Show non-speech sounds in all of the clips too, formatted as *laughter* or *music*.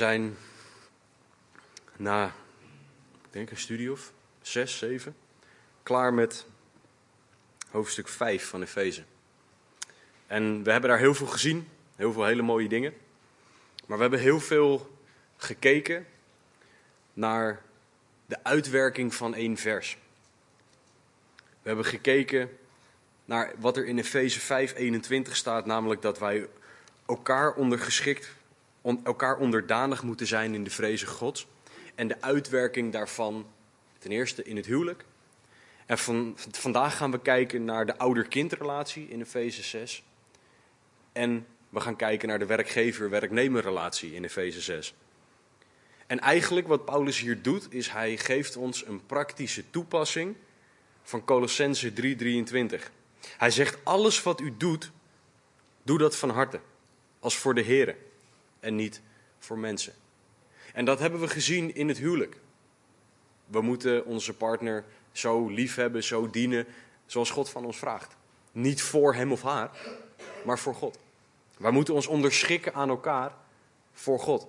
zijn na, ik denk een studie of zes, zeven, klaar met hoofdstuk 5 van Efeze. En we hebben daar heel veel gezien, heel veel hele mooie dingen. Maar we hebben heel veel gekeken naar de uitwerking van één vers. We hebben gekeken naar wat er in Efeze 5:21 staat, namelijk dat wij elkaar ondergeschikt, on, elkaar onderdanig moeten zijn in de vrezen Gods. En de uitwerking daarvan, ten eerste in het huwelijk. En van, vandaag gaan we kijken naar de ouder-kindrelatie in Efeze 6. En we gaan kijken naar de werkgever-werknemerrelatie in Efeze 6. En eigenlijk wat Paulus hier doet, is hij geeft ons een praktische toepassing van Colossense 3:23. Hij zegt: alles wat u doet, doe dat van harte, als voor de Here en niet voor mensen. En dat hebben we gezien in het huwelijk. We moeten onze partner zo lief hebben, zo dienen, zoals God van ons vraagt. Niet voor hem of haar, maar voor God. Wij moeten ons onderschikken aan elkaar voor God.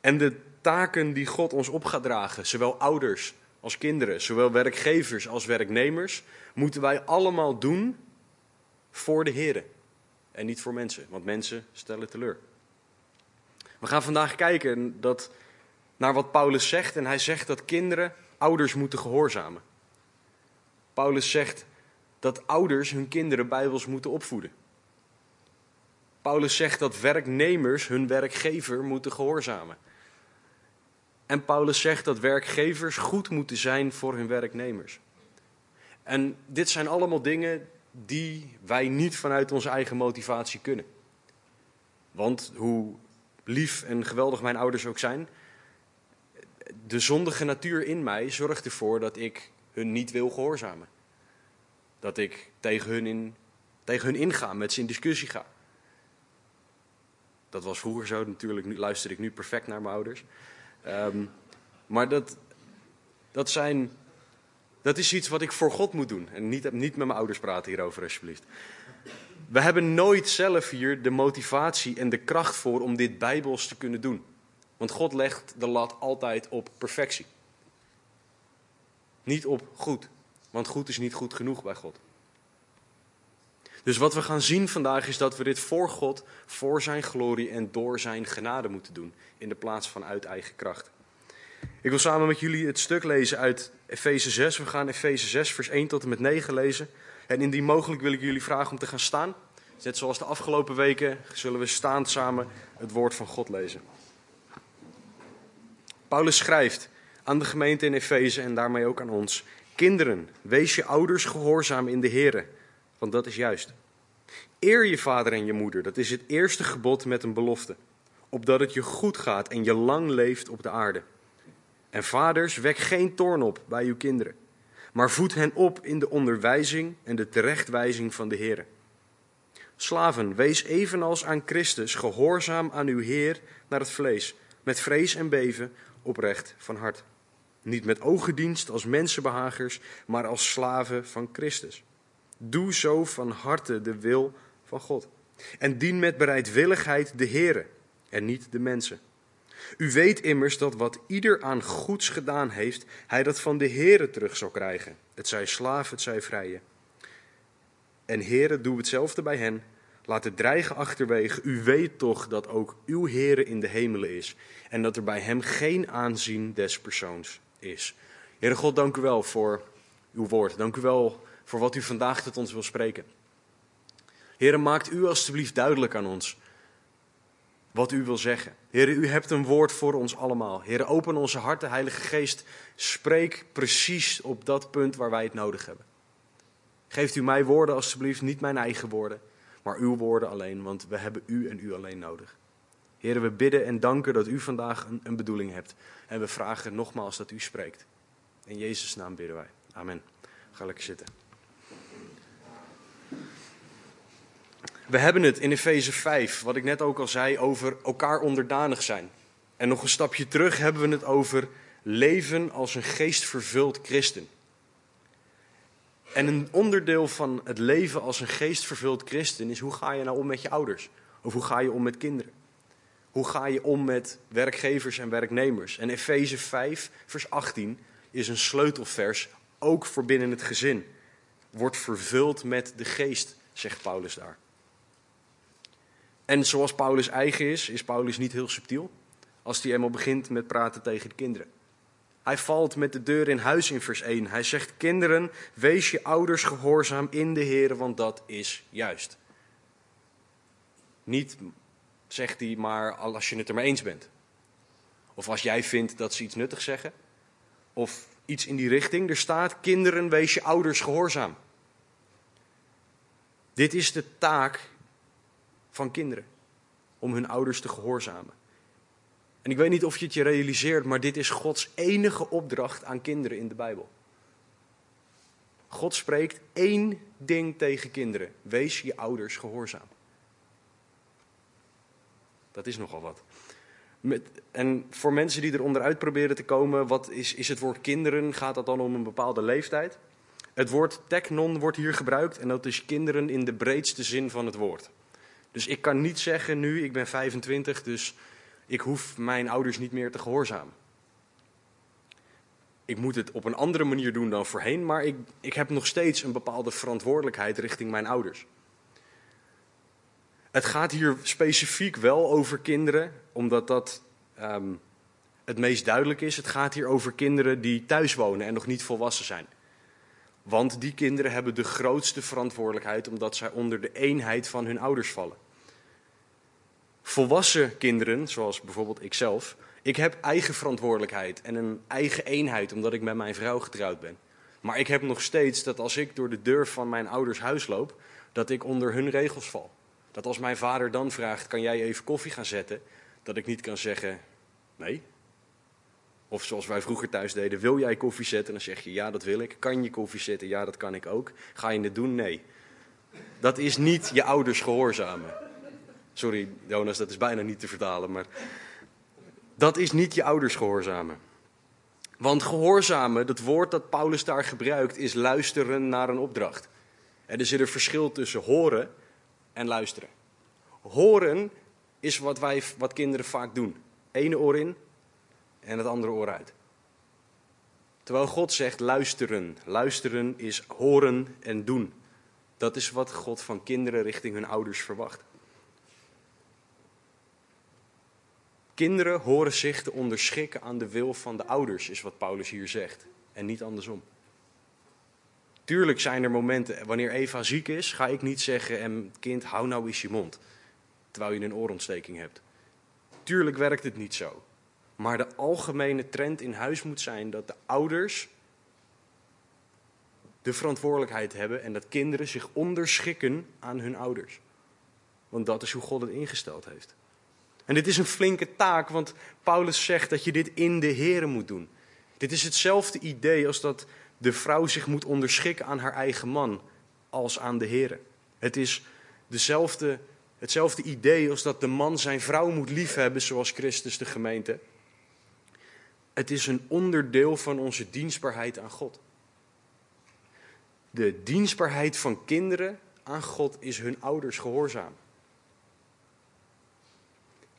En de taken die God ons op gaat dragen, zowel ouders als kinderen, zowel werkgevers als werknemers, moeten wij allemaal doen voor de Heer en niet voor mensen, want mensen stellen teleur. We gaan vandaag kijken dat, naar wat Paulus zegt en hij zegt dat kinderen ouders moeten gehoorzamen. Paulus zegt dat ouders hun kinderen bijbels moeten opvoeden. Paulus zegt dat werknemers hun werkgever moeten gehoorzamen. En Paulus zegt dat werkgevers goed moeten zijn voor hun werknemers. En dit zijn allemaal dingen die wij niet vanuit onze eigen motivatie kunnen. Want hoe lief en geweldig mijn ouders ook zijn, de zondige natuur in mij zorgt ervoor dat ik hun niet wil gehoorzamen. Dat ik tegen hun, in, tegen hun inga, met ze in discussie ga. Dat was vroeger zo, natuurlijk nu, luister ik nu perfect naar mijn ouders. Um, maar dat, dat, zijn, dat is iets wat ik voor God moet doen. En niet, niet met mijn ouders praten hierover, alsjeblieft. We hebben nooit zelf hier de motivatie en de kracht voor om dit bijbels te kunnen doen. Want God legt de lat altijd op perfectie. Niet op goed. Want goed is niet goed genoeg bij God. Dus wat we gaan zien vandaag is dat we dit voor God, voor zijn glorie en door zijn genade moeten doen. In de plaats van uit eigen kracht. Ik wil samen met jullie het stuk lezen uit Efeze 6. We gaan Efeze 6, vers 1 tot en met 9 lezen. En indien mogelijk wil ik jullie vragen om te gaan staan. Net zoals de afgelopen weken zullen we staand samen het woord van God lezen. Paulus schrijft aan de gemeente in Efeze en daarmee ook aan ons: Kinderen, wees je ouders gehoorzaam in de Here, want dat is juist. Eer je vader en je moeder, dat is het eerste gebod met een belofte, opdat het je goed gaat en je lang leeft op de aarde. En vaders, wek geen toorn op bij uw kinderen, maar voed hen op in de onderwijzing en de terechtwijzing van de Heer. Slaven, wees evenals aan Christus gehoorzaam aan uw Heer naar het vlees, met vrees en beven, oprecht van hart. Niet met ogendienst als mensenbehagers, maar als slaven van Christus. Doe zo van harte de wil van God. En dien met bereidwilligheid de Heere en niet de mensen. U weet immers dat wat ieder aan goeds gedaan heeft, hij dat van de Heere terug zal krijgen. Het zij slaaf, het zij vrije. En Heere, doe hetzelfde bij hen. Laat het dreigen achterwege. U weet toch dat ook uw Heere in de hemelen is. En dat er bij hem geen aanzien des persoons is. Heere God, dank u wel voor uw woord. Dank u wel voor wat u vandaag tot ons wil spreken. Heere, maakt u alstublieft duidelijk aan ons wat u wil zeggen. Heer, u hebt een woord voor ons allemaal. Heer, open onze harten, Heilige Geest. Spreek precies op dat punt waar wij het nodig hebben. Geeft u mij woorden alstublieft, niet mijn eigen woorden, maar uw woorden alleen, want we hebben u en u alleen nodig. Heer, we bidden en danken dat u vandaag een, een bedoeling hebt. En we vragen nogmaals dat u spreekt. In Jezus' naam bidden wij. Amen. Ga lekker zitten. We hebben het in Efeze 5, wat ik net ook al zei, over elkaar onderdanig zijn. En nog een stapje terug hebben we het over leven als een geestvervuld christen. En een onderdeel van het leven als een geestvervuld christen is hoe ga je nou om met je ouders? Of hoe ga je om met kinderen? Hoe ga je om met werkgevers en werknemers? En Efeze 5, vers 18 is een sleutelvers, ook voor binnen het gezin. Wordt vervuld met de geest, zegt Paulus daar. En zoals Paulus eigen is, is Paulus niet heel subtiel als hij eenmaal begint met praten tegen de kinderen. Hij valt met de deur in huis in vers 1. Hij zegt: Kinderen, wees je ouders gehoorzaam in de Heer, want dat is juist. Niet, zegt hij, maar als je het er mee eens bent. Of als jij vindt dat ze iets nuttigs zeggen. Of iets in die richting. Er staat: Kinderen, wees je ouders gehoorzaam. Dit is de taak van kinderen: om hun ouders te gehoorzamen. En ik weet niet of je het je realiseert, maar dit is Gods enige opdracht aan kinderen in de Bijbel. God spreekt één ding tegen kinderen: wees je ouders gehoorzaam. Dat is nogal wat. Met, en voor mensen die er onderuit proberen te komen, wat is, is het woord kinderen? Gaat dat dan om een bepaalde leeftijd? Het woord teknon wordt hier gebruikt en dat is kinderen in de breedste zin van het woord. Dus ik kan niet zeggen nu, ik ben 25, dus ik hoef mijn ouders niet meer te gehoorzamen. Ik moet het op een andere manier doen dan voorheen, maar ik, ik heb nog steeds een bepaalde verantwoordelijkheid richting mijn ouders. Het gaat hier specifiek wel over kinderen, omdat dat um, het meest duidelijk is. Het gaat hier over kinderen die thuis wonen en nog niet volwassen zijn. Want die kinderen hebben de grootste verantwoordelijkheid omdat zij onder de eenheid van hun ouders vallen. Volwassen kinderen, zoals bijvoorbeeld ikzelf, ik heb eigen verantwoordelijkheid en een eigen eenheid omdat ik met mijn vrouw getrouwd ben. Maar ik heb nog steeds dat als ik door de deur van mijn ouders huis loop, dat ik onder hun regels val. Dat als mijn vader dan vraagt, kan jij even koffie gaan zetten, dat ik niet kan zeggen, nee. Of zoals wij vroeger thuis deden, wil jij koffie zetten? Dan zeg je, ja dat wil ik. Kan je koffie zetten? Ja dat kan ik ook. Ga je het doen? Nee. Dat is niet je ouders gehoorzamen. Sorry, Jonas, dat is bijna niet te vertalen, maar dat is niet je ouders gehoorzamen. Want gehoorzamen, dat woord dat Paulus daar gebruikt, is luisteren naar een opdracht. En er zit een verschil tussen horen en luisteren. Horen is wat, wij, wat kinderen vaak doen. Ene oor in en het andere oor uit. Terwijl God zegt luisteren. Luisteren is horen en doen. Dat is wat God van kinderen richting hun ouders verwacht. Kinderen horen zich te onderschikken aan de wil van de ouders, is wat Paulus hier zegt. En niet andersom. Tuurlijk zijn er momenten, wanneer Eva ziek is, ga ik niet zeggen, en kind, hou nou eens je mond. Terwijl je een oorontsteking hebt. Tuurlijk werkt het niet zo. Maar de algemene trend in huis moet zijn dat de ouders de verantwoordelijkheid hebben en dat kinderen zich onderschikken aan hun ouders. Want dat is hoe God het ingesteld heeft. En dit is een flinke taak, want Paulus zegt dat je dit in de Here moet doen. Dit is hetzelfde idee als dat de vrouw zich moet onderschikken aan haar eigen man als aan de Here. Het is dezelfde, hetzelfde idee als dat de man zijn vrouw moet liefhebben zoals Christus de gemeente. Het is een onderdeel van onze dienstbaarheid aan God. De dienstbaarheid van kinderen aan God is hun ouders gehoorzaam.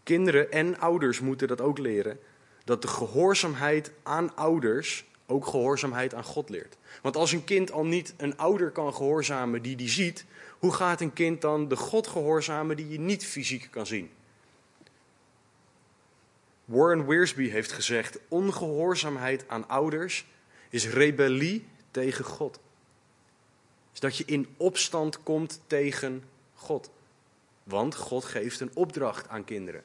Kinderen en ouders moeten dat ook leren. Dat de gehoorzaamheid aan ouders ook gehoorzaamheid aan God leert. Want als een kind al niet een ouder kan gehoorzamen die die ziet, hoe gaat een kind dan de God gehoorzamen die je niet fysiek kan zien? Warren Wiersbe heeft gezegd: ongehoorzaamheid aan ouders is rebellie tegen God. Is dat je in opstand komt tegen God. Want God geeft een opdracht aan kinderen.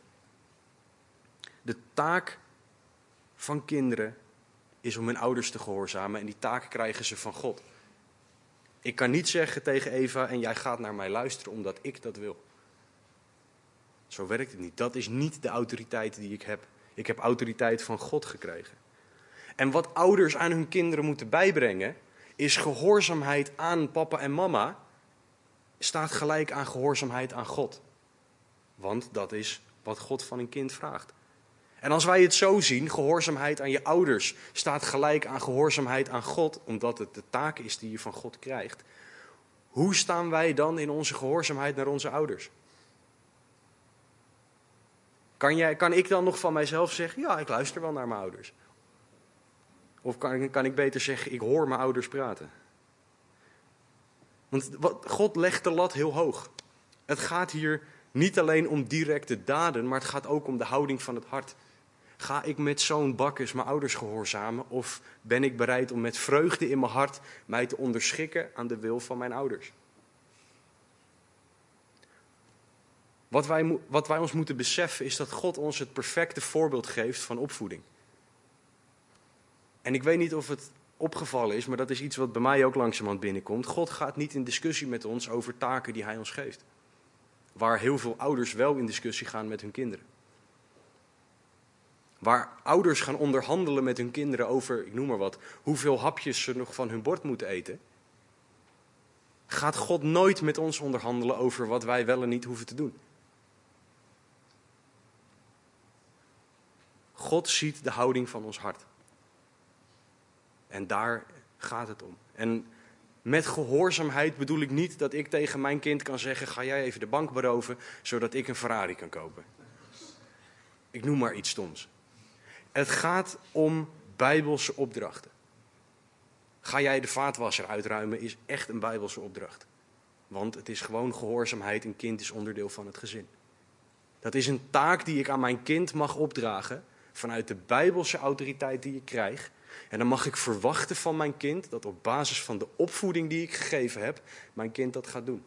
De taak van kinderen is om hun ouders te gehoorzamen en die taak krijgen ze van God. Ik kan niet zeggen tegen Eva en jij gaat naar mij luisteren omdat ik dat wil. Zo werkt het niet. Dat is niet de autoriteit die ik heb. Ik heb autoriteit van God gekregen. En wat ouders aan hun kinderen moeten bijbrengen, is gehoorzaamheid aan papa en mama, staat gelijk aan gehoorzaamheid aan God. Want dat is wat God van een kind vraagt. En als wij het zo zien, gehoorzaamheid aan je ouders staat gelijk aan gehoorzaamheid aan God, omdat het de taak is die je van God krijgt. Hoe staan wij dan in onze gehoorzaamheid naar onze ouders? Kan, jij, kan ik dan nog van mijzelf zeggen, ja, ik luister wel naar mijn ouders? Of kan, kan ik beter zeggen, ik hoor mijn ouders praten? Want God legt de lat heel hoog. Het gaat hier niet alleen om directe daden, maar het gaat ook om de houding van het hart. Ga ik met zo'n bakkes mijn ouders gehoorzamen of ben ik bereid om met vreugde in mijn hart mij te onderschikken aan de wil van mijn ouders? Wat wij, wat wij ons moeten beseffen is dat God ons het perfecte voorbeeld geeft van opvoeding. En ik weet niet of het opgevallen is, maar dat is iets wat bij mij ook langzamerhand binnenkomt. God gaat niet in discussie met ons over taken die Hij ons geeft. Waar heel veel ouders wel in discussie gaan met hun kinderen. Waar ouders gaan onderhandelen met hun kinderen over, ik noem maar wat, hoeveel hapjes ze nog van hun bord moeten eten. Gaat God nooit met ons onderhandelen over wat wij wel en niet hoeven te doen. God ziet de houding van ons hart. En daar gaat het om. En met gehoorzaamheid bedoel ik niet dat ik tegen mijn kind kan zeggen: ga jij even de bank beroven, zodat ik een Ferrari kan kopen. Ik noem maar iets stoms. Het gaat om bijbelse opdrachten. Ga jij de vaatwasser uitruimen is echt een bijbelse opdracht. Want het is gewoon gehoorzaamheid. Een kind is onderdeel van het gezin. Dat is een taak die ik aan mijn kind mag opdragen vanuit de bijbelse autoriteit die ik krijg. En dan mag ik verwachten van mijn kind dat op basis van de opvoeding die ik gegeven heb, mijn kind dat gaat doen.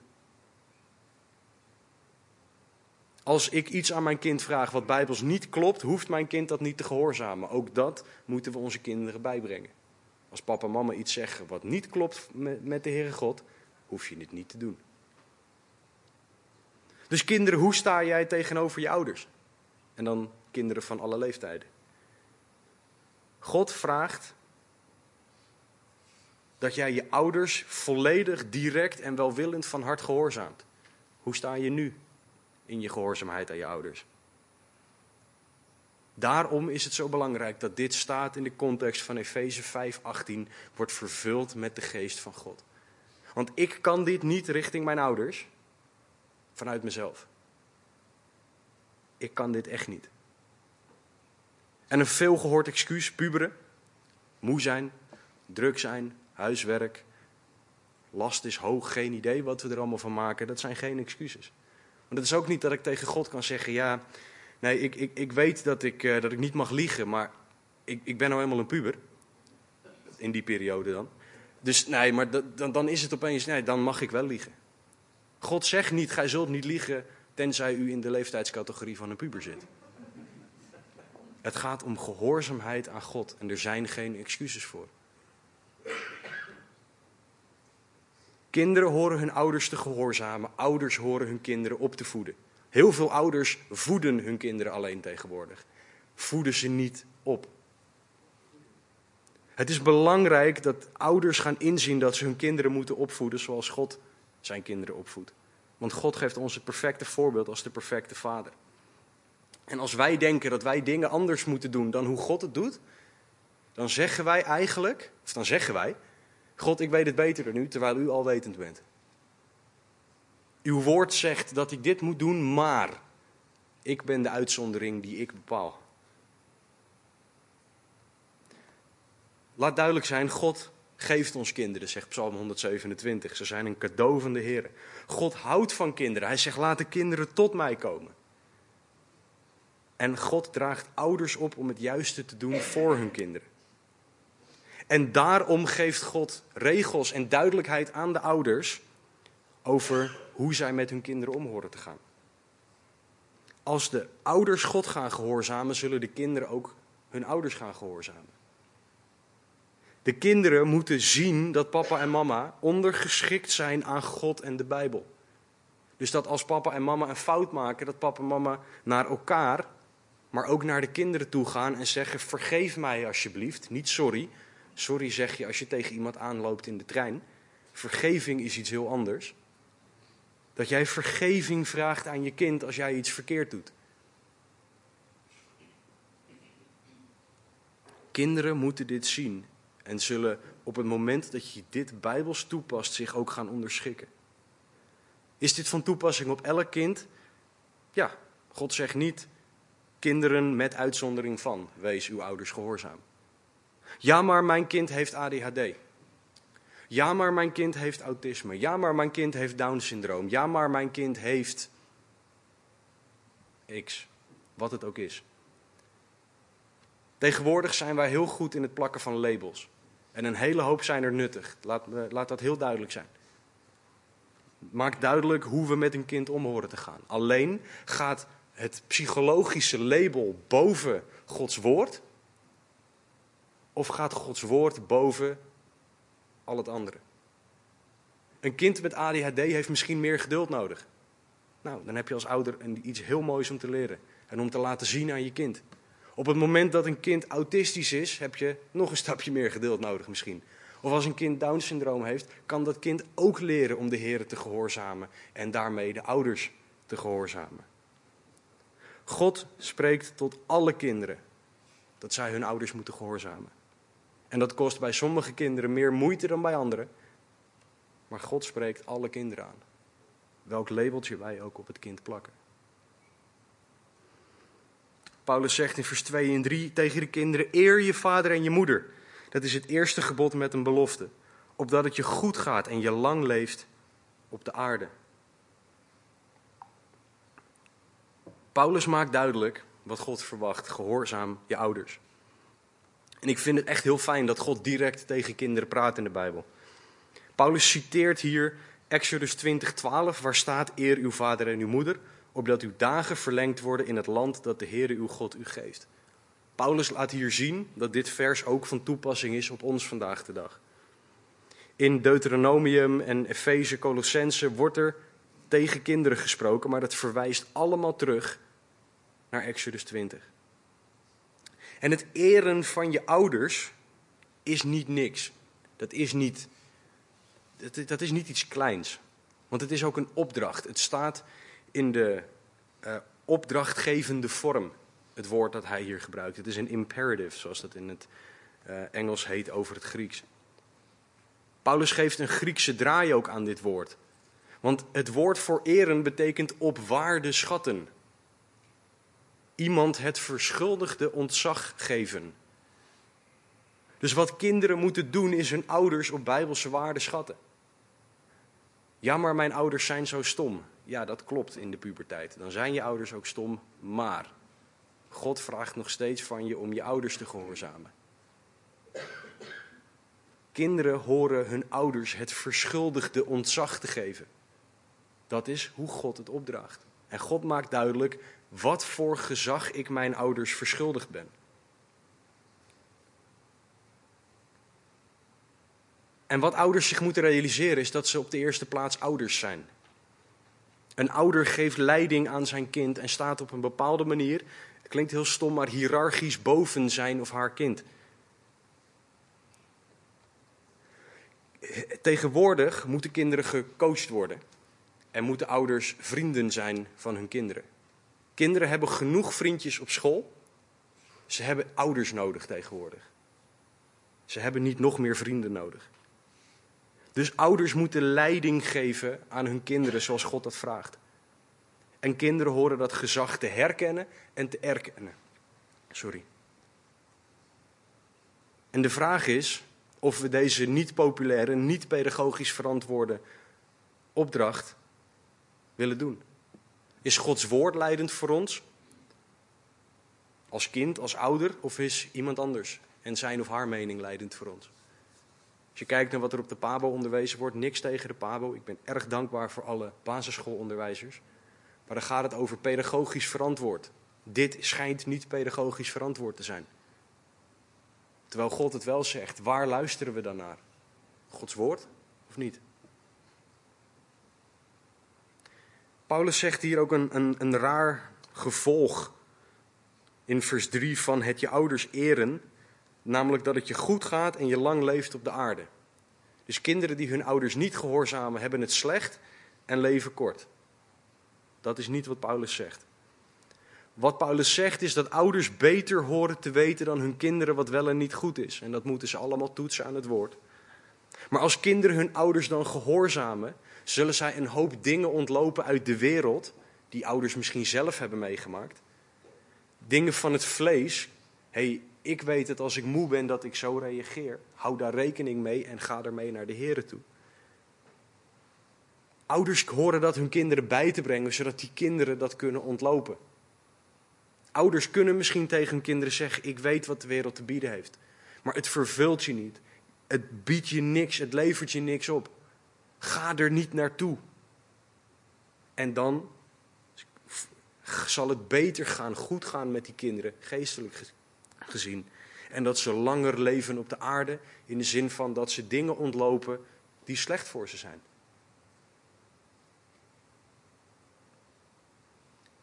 Als ik iets aan mijn kind vraag wat bijbels niet klopt, hoeft mijn kind dat niet te gehoorzamen. Ook dat moeten we onze kinderen bijbrengen. Als papa en mama iets zeggen wat niet klopt met de Heere God, hoef je het niet te doen. Dus kinderen, hoe sta jij tegenover je ouders? En dan kinderen van alle leeftijden. God vraagt dat jij je ouders volledig, direct en welwillend van hart gehoorzaamt. Hoe sta je nu in je gehoorzaamheid aan je ouders? Daarom is het zo belangrijk dat dit staat in de context van Efeze 5:18 wordt vervuld met de geest van God. Want ik kan dit niet richting mijn ouders vanuit mezelf. Ik kan dit echt niet. En een veelgehoord excuus, puberen, moe zijn, druk zijn, huiswerk, last is hoog, geen idee wat we er allemaal van maken. Dat zijn geen excuses. Want het is ook niet dat ik tegen God kan zeggen, ja, nee, ik, ik, ik weet dat ik, uh, dat ik niet mag liegen, maar ik, ik ben nou eenmaal een puber. In die periode dan. Dus nee, maar dan, dan is het opeens, nee, dan mag ik wel liegen. God zegt niet, gij zult niet liegen, tenzij u in de leeftijdscategorie van een puber zit. Het gaat om gehoorzaamheid aan God en er zijn geen excuses voor. Kinderen horen hun ouders te gehoorzamen, ouders horen hun kinderen op te voeden. Heel veel ouders voeden hun kinderen alleen tegenwoordig. Voeden ze niet op. Het is belangrijk dat ouders gaan inzien dat ze hun kinderen moeten opvoeden zoals God zijn kinderen opvoedt. Want God geeft ons het perfecte voorbeeld als de perfecte vader. En als wij denken dat wij dingen anders moeten doen dan hoe God het doet, dan zeggen wij eigenlijk, of dan zeggen wij, God, ik weet het beter dan u, terwijl u al wetend bent. Uw woord zegt dat ik dit moet doen, maar ik ben de uitzondering die ik bepaal. Laat duidelijk zijn, God geeft ons kinderen, zegt Psalm 127. Ze zijn een cadeau van de Heer. God houdt van kinderen. Hij zegt, laat de kinderen tot mij komen. En God draagt ouders op om het juiste te doen voor hun kinderen. En daarom geeft God regels en duidelijkheid aan de ouders over hoe zij met hun kinderen om horen te gaan. Als de ouders God gaan gehoorzamen, zullen de kinderen ook hun ouders gaan gehoorzamen. De kinderen moeten zien dat papa en mama ondergeschikt zijn aan God en de Bijbel. Dus dat als papa en mama een fout maken, dat papa en mama naar elkaar maar ook naar de kinderen toe gaan en zeggen: Vergeef mij alsjeblieft. Niet sorry. Sorry zeg je als je tegen iemand aanloopt in de trein. Vergeving is iets heel anders. Dat jij vergeving vraagt aan je kind als jij iets verkeerd doet. Kinderen moeten dit zien en zullen op het moment dat je dit bijbels toepast zich ook gaan onderschikken. Is dit van toepassing op elk kind? Ja, God zegt niet Kinderen met uitzondering van, wees uw ouders gehoorzaam. Ja, maar mijn kind heeft ADHD. Ja, maar mijn kind heeft autisme. Ja, maar mijn kind heeft Down-syndroom. Ja, maar mijn kind heeft X, wat het ook is. Tegenwoordig zijn wij heel goed in het plakken van labels. En een hele hoop zijn er nuttig. Laat, laat dat heel duidelijk zijn. Maak duidelijk hoe we met een kind om horen te gaan. Alleen gaat het psychologische label boven Gods woord? Of gaat Gods woord boven al het andere? Een kind met ADHD heeft misschien meer geduld nodig. Nou, dan heb je als ouder iets heel moois om te leren en om te laten zien aan je kind. Op het moment dat een kind autistisch is, heb je nog een stapje meer geduld nodig misschien. Of als een kind Down-syndroom heeft, kan dat kind ook leren om de Heer te gehoorzamen en daarmee de ouders te gehoorzamen. God spreekt tot alle kinderen dat zij hun ouders moeten gehoorzamen. En dat kost bij sommige kinderen meer moeite dan bij anderen. Maar God spreekt alle kinderen aan. Welk labeltje wij ook op het kind plakken. Paulus zegt in vers 2 en 3 tegen de kinderen: Eer je vader en je moeder. Dat is het eerste gebod met een belofte. Opdat het je goed gaat en je lang leeft op de aarde. Paulus maakt duidelijk wat God verwacht. Gehoorzaam je ouders. En ik vind het echt heel fijn dat God direct tegen kinderen praat in de Bijbel. Paulus citeert hier Exodus 20:12, waar staat: Eer uw vader en uw moeder, opdat uw dagen verlengd worden in het land dat de Heere uw God u geeft. Paulus laat hier zien dat dit vers ook van toepassing is op ons vandaag de dag. In Deuteronomium en Efeze, Colossense wordt er tegen kinderen gesproken, maar dat verwijst allemaal terug naar Exodus 20. En het eren van je ouders is niet niks. Dat is niet, dat, dat is niet iets kleins. Want het is ook een opdracht. Het staat in de uh, opdrachtgevende vorm, het woord dat hij hier gebruikt. Het is een imperative, zoals dat in het uh, Engels heet over het Grieks. Paulus geeft een Griekse draai ook aan dit woord. Want het woord voor eren betekent op waarde schatten. Iemand het verschuldigde ontzag geven. Dus wat kinderen moeten doen is hun ouders op bijbelse waarde schatten. Ja, maar mijn ouders zijn zo stom. Ja, dat klopt in de puberteit. Dan zijn je ouders ook stom, maar God vraagt nog steeds van je om je ouders te gehoorzamen. Kinderen horen hun ouders het verschuldigde ontzag te geven. Dat is hoe God het opdraagt. En God maakt duidelijk wat voor gezag ik mijn ouders verschuldigd ben. En wat ouders zich moeten realiseren is dat ze op de eerste plaats ouders zijn. Een ouder geeft leiding aan zijn kind en staat op een bepaalde manier, het klinkt heel stom, maar hiërarchisch boven zijn of haar kind. Tegenwoordig moeten kinderen gecoacht worden en moeten ouders vrienden zijn van hun kinderen. Kinderen hebben genoeg vriendjes op school. Ze hebben ouders nodig tegenwoordig. Ze hebben niet nog meer vrienden nodig. Dus ouders moeten leiding geven aan hun kinderen zoals God dat vraagt. En kinderen horen dat gezag te herkennen en te erkennen. Sorry. En de vraag is of we deze niet populaire, niet pedagogisch verantwoorde opdracht willen doen. Is Gods woord leidend voor ons? Als kind, als ouder, of is iemand anders en zijn of haar mening leidend voor ons? Als je kijkt naar wat er op de PABO onderwezen wordt, niks tegen de PABO. Ik ben erg dankbaar voor alle basisschoolonderwijzers. Maar dan gaat het over pedagogisch verantwoord. Dit schijnt niet pedagogisch verantwoord te zijn. Terwijl God het wel zegt, waar luisteren we dan naar? Gods woord of niet? Paulus zegt hier ook een, een, een raar gevolg in vers 3 van het je ouders eren. Namelijk dat het je goed gaat en je lang leeft op de aarde. Dus kinderen die hun ouders niet gehoorzamen, hebben het slecht en leven kort. Dat is niet wat Paulus zegt. Wat Paulus zegt is dat ouders beter horen te weten dan hun kinderen wat wel en niet goed is. En dat moeten ze allemaal toetsen aan het woord. Maar als kinderen hun ouders dan gehoorzamen, zullen zij een hoop dingen ontlopen uit de wereld, die ouders misschien zelf hebben meegemaakt, Dingen van het vlees, hey, ik weet het als ik moe ben dat ik zo reageer. Hou daar rekening mee en ga ermee naar de Heer toe. Ouders horen dat hun kinderen bij te brengen, zodat die kinderen dat kunnen ontlopen. Ouders kunnen misschien tegen hun kinderen zeggen: Ik weet wat de wereld te bieden heeft. Maar het vervult je niet. Het biedt je niks, het levert je niks op. Ga er niet naartoe. En dan zal het beter gaan, goed gaan met die kinderen, geestelijk gezien. En dat ze langer leven op de aarde, in de zin van dat ze dingen ontlopen die slecht voor ze zijn.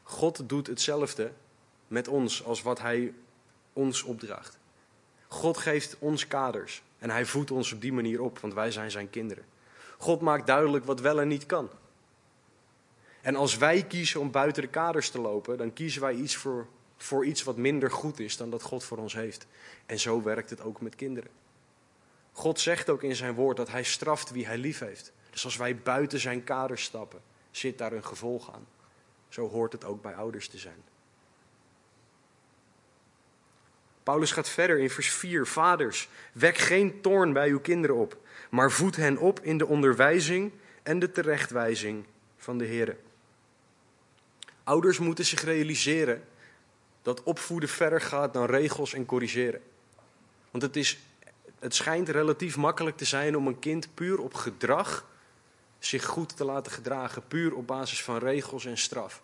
God doet hetzelfde met ons als wat Hij ons opdraagt. God geeft ons kaders en Hij voedt ons op die manier op, want wij zijn Zijn kinderen. God maakt duidelijk wat wel en niet kan. En als wij kiezen om buiten de kaders te lopen, dan kiezen wij iets voor, voor iets wat minder goed is dan dat God voor ons heeft. En zo werkt het ook met kinderen. God zegt ook in zijn woord dat hij straft wie hij lief heeft. Dus als wij buiten zijn kaders stappen, zit daar een gevolg aan. Zo hoort het ook bij ouders te zijn. Paulus gaat verder in vers 4. Vaders, wek geen toorn bij uw kinderen op, maar voed hen op in de onderwijzing en de terechtwijzing van de Heer. Ouders moeten zich realiseren dat opvoeden verder gaat dan regels en corrigeren. Want het, is, het schijnt relatief makkelijk te zijn om een kind puur op gedrag zich goed te laten gedragen, puur op basis van regels en straf.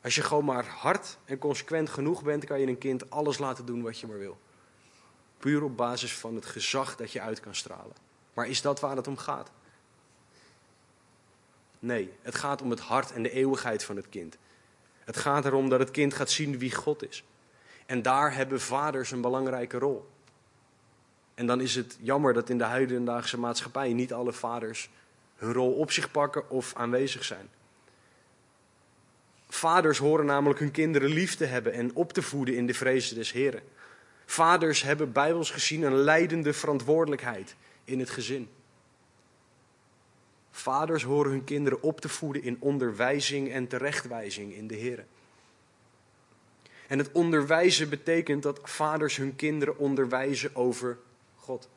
Als je gewoon maar hard en consequent genoeg bent, kan je een kind alles laten doen wat je maar wil. Puur op basis van het gezag dat je uit kan stralen. Maar is dat waar het om gaat? Nee, het gaat om het hart en de eeuwigheid van het kind. Het gaat erom dat het kind gaat zien wie God is. En daar hebben vaders een belangrijke rol. En dan is het jammer dat in de huidige maatschappij niet alle vaders hun rol op zich pakken of aanwezig zijn. Vaders horen namelijk hun kinderen lief te hebben en op te voeden in de vrezen des Heren. Vaders hebben bijbels gezien een leidende verantwoordelijkheid in het gezin. Vaders horen hun kinderen op te voeden in onderwijzing en terechtwijzing in de Heer. En het onderwijzen betekent dat vaders hun kinderen onderwijzen over God.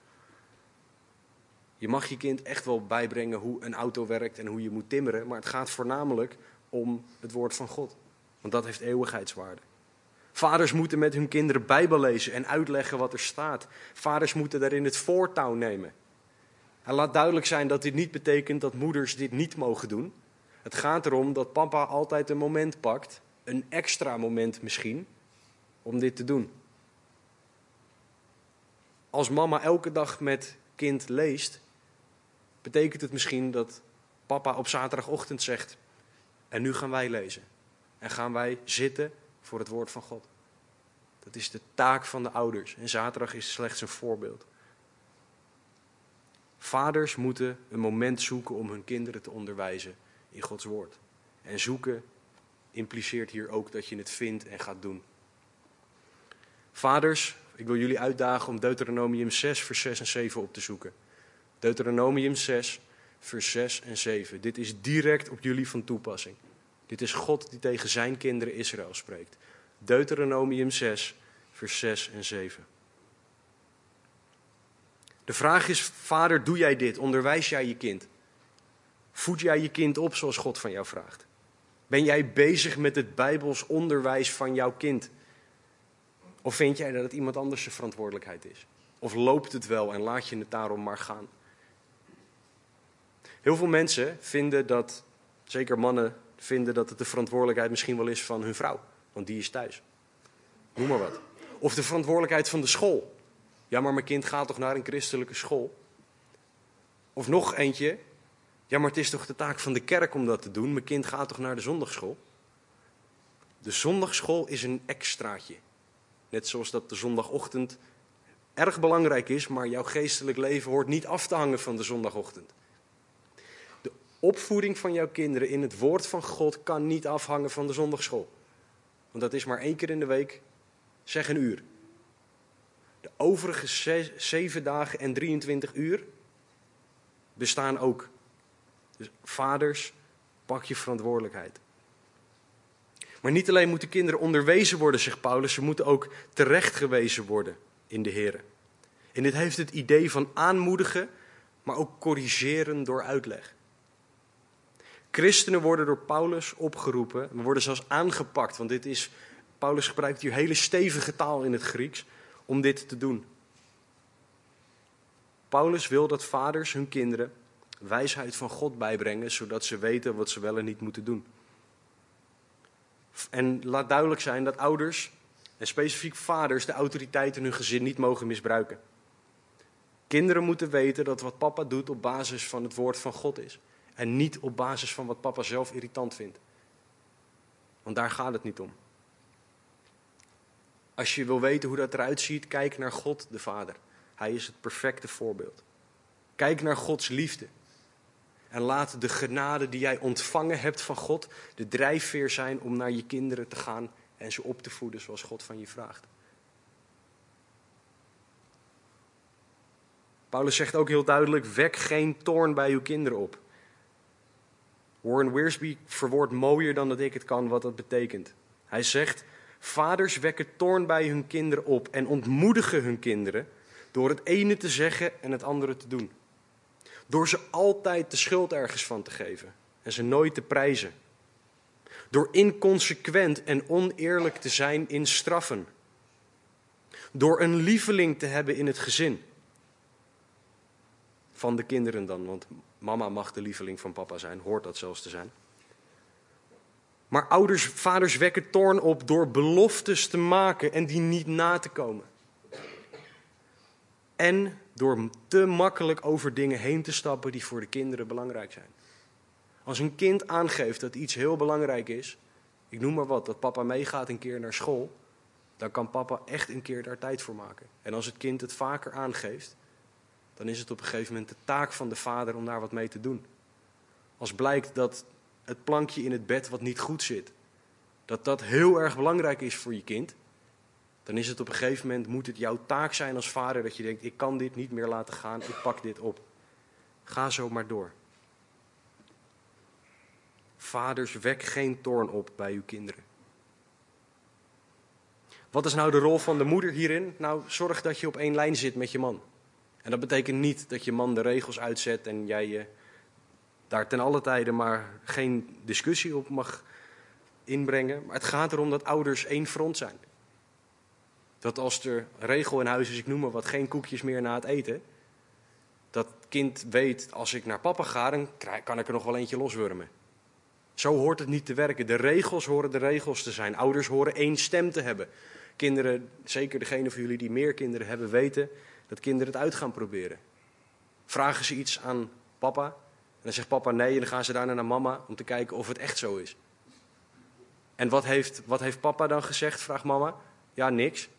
Je mag je kind echt wel bijbrengen hoe een auto werkt en hoe je moet timmeren, maar het gaat voornamelijk om het woord van God. Want dat heeft eeuwigheidswaarde. Vaders moeten met hun kinderen Bijbel lezen en uitleggen wat er staat. Vaders moeten daarin het voortouw nemen. Hij laat duidelijk zijn dat dit niet betekent dat moeders dit niet mogen doen. Het gaat erom dat papa altijd een moment pakt, een extra moment misschien, om dit te doen. Als mama elke dag met kind leest, betekent het misschien dat papa op zaterdagochtend zegt: En nu gaan wij lezen. En gaan wij zitten voor het woord van God. Dat is de taak van de ouders. En zaterdag is slechts een voorbeeld. Vaders moeten een moment zoeken om hun kinderen te onderwijzen in Gods woord. En zoeken impliceert hier ook dat je het vindt en gaat doen. Vaders, ik wil jullie uitdagen om Deuteronomium 6, vers 6 en 7 op te zoeken. Deuteronomium 6, vers 6 en 7. Dit is direct op jullie van toepassing. Dit is God die tegen zijn kinderen Israël spreekt. Deuteronomium 6, vers 6 en 7. De vraag is, vader, doe jij dit? Onderwijs jij je kind? Voed jij je kind op zoals God van jou vraagt? Ben jij bezig met het Bijbels onderwijs van jouw kind? Of vind jij dat het iemand anders zijn verantwoordelijkheid is? Of loopt het wel en laat je het daarom maar gaan? Heel veel mensen vinden dat, zeker mannen, vinden dat het de verantwoordelijkheid misschien wel is van hun vrouw, want die is thuis. Noem maar wat. Of de verantwoordelijkheid van de school. Ja, maar mijn kind gaat toch naar een christelijke school? Of nog eentje. Ja, maar het is toch de taak van de kerk om dat te doen? Mijn kind gaat toch naar de zondagschool? De zondagschool is een extraatje. Net zoals dat de zondagochtend erg belangrijk is, maar jouw geestelijk leven hoort niet af te hangen van de zondagochtend. Opvoeding van jouw kinderen in het woord van God kan niet afhangen van de zondagschool. Want dat is maar één keer in de week, zeg een uur. De overige zeven dagen en 23 uur bestaan ook. Dus vaders, pak je verantwoordelijkheid. Maar niet alleen moeten kinderen onderwezen worden, zegt Paulus, ze moeten ook terechtgewezen worden in de Heer. En dit heeft het idee van aanmoedigen, maar ook corrigeren door uitleg. Christenen worden door Paulus opgeroepen, we worden zelfs aangepakt, want dit is, Paulus gebruikt hier hele stevige taal in het Grieks om dit te doen. Paulus wil dat vaders hun kinderen wijsheid van God bijbrengen, zodat ze weten wat ze wel en niet moeten doen. En laat duidelijk zijn dat ouders, en specifiek vaders, de autoriteit in hun gezin niet mogen misbruiken. Kinderen moeten weten dat wat papa doet op basis van het woord van God is. En niet op basis van wat papa zelf irritant vindt. Want daar gaat het niet om. Als je wil weten hoe dat eruit ziet, kijk naar God de Vader. Hij is het perfecte voorbeeld. Kijk naar Gods liefde. En laat de genade die jij ontvangen hebt van God de drijfveer zijn om naar je kinderen te gaan en ze op te voeden zoals God van je vraagt. Paulus zegt ook heel duidelijk: wek geen toorn bij uw kinderen op. Warren Wiersbe verwoordt mooier dan dat ik het kan wat dat betekent. Hij zegt: Vaders wekken toorn bij hun kinderen op en ontmoedigen hun kinderen door het ene te zeggen en het andere te doen. Door ze altijd de schuld ergens van te geven en ze nooit te prijzen. Door inconsequent en oneerlijk te zijn in straffen. Door een lieveling te hebben in het gezin. Van de kinderen dan, want mama mag de lieveling van papa zijn, hoort dat zelfs te zijn. Maar ouders, vaders wekken toorn op door beloftes te maken en die niet na te komen. En door te makkelijk over dingen heen te stappen die voor de kinderen belangrijk zijn. Als een kind aangeeft dat iets heel belangrijk is, ik noem maar wat, dat papa meegaat een keer naar school, dan kan papa echt een keer daar tijd voor maken. En als het kind het vaker aangeeft, dan is het op een gegeven moment de taak van de vader om daar wat mee te doen. Als blijkt dat het plankje in het bed wat niet goed zit, dat dat heel erg belangrijk is voor je kind, dan is het op een gegeven moment, moet het jouw taak zijn als vader dat je denkt, ik kan dit niet meer laten gaan, ik pak dit op. Ga zo maar door. Vaders, wek geen toorn op bij uw kinderen. Wat is nou de rol van de moeder hierin? Nou, zorg dat je op één lijn zit met je man. En dat betekent niet dat je man de regels uitzet en jij je daar ten alle tijde maar geen discussie op mag inbrengen. Maar het gaat erom dat ouders één front zijn. Dat als er regel in huis is, ik noem maar wat, geen koekjes meer na het eten. Dat kind weet, als ik naar papa ga, dan kan ik er nog wel eentje loswurmen. Zo hoort het niet te werken. De regels horen de regels te zijn. Ouders horen één stem te hebben. Kinderen, zeker degene van jullie die meer kinderen hebben, weten dat kinderen het uit gaan proberen. Vragen ze iets aan papa, en dan zegt papa nee, en dan gaan ze daarna naar mama om te kijken of het echt zo is. En wat heeft, wat heeft papa dan gezegd, vraagt mama. Ja, niks.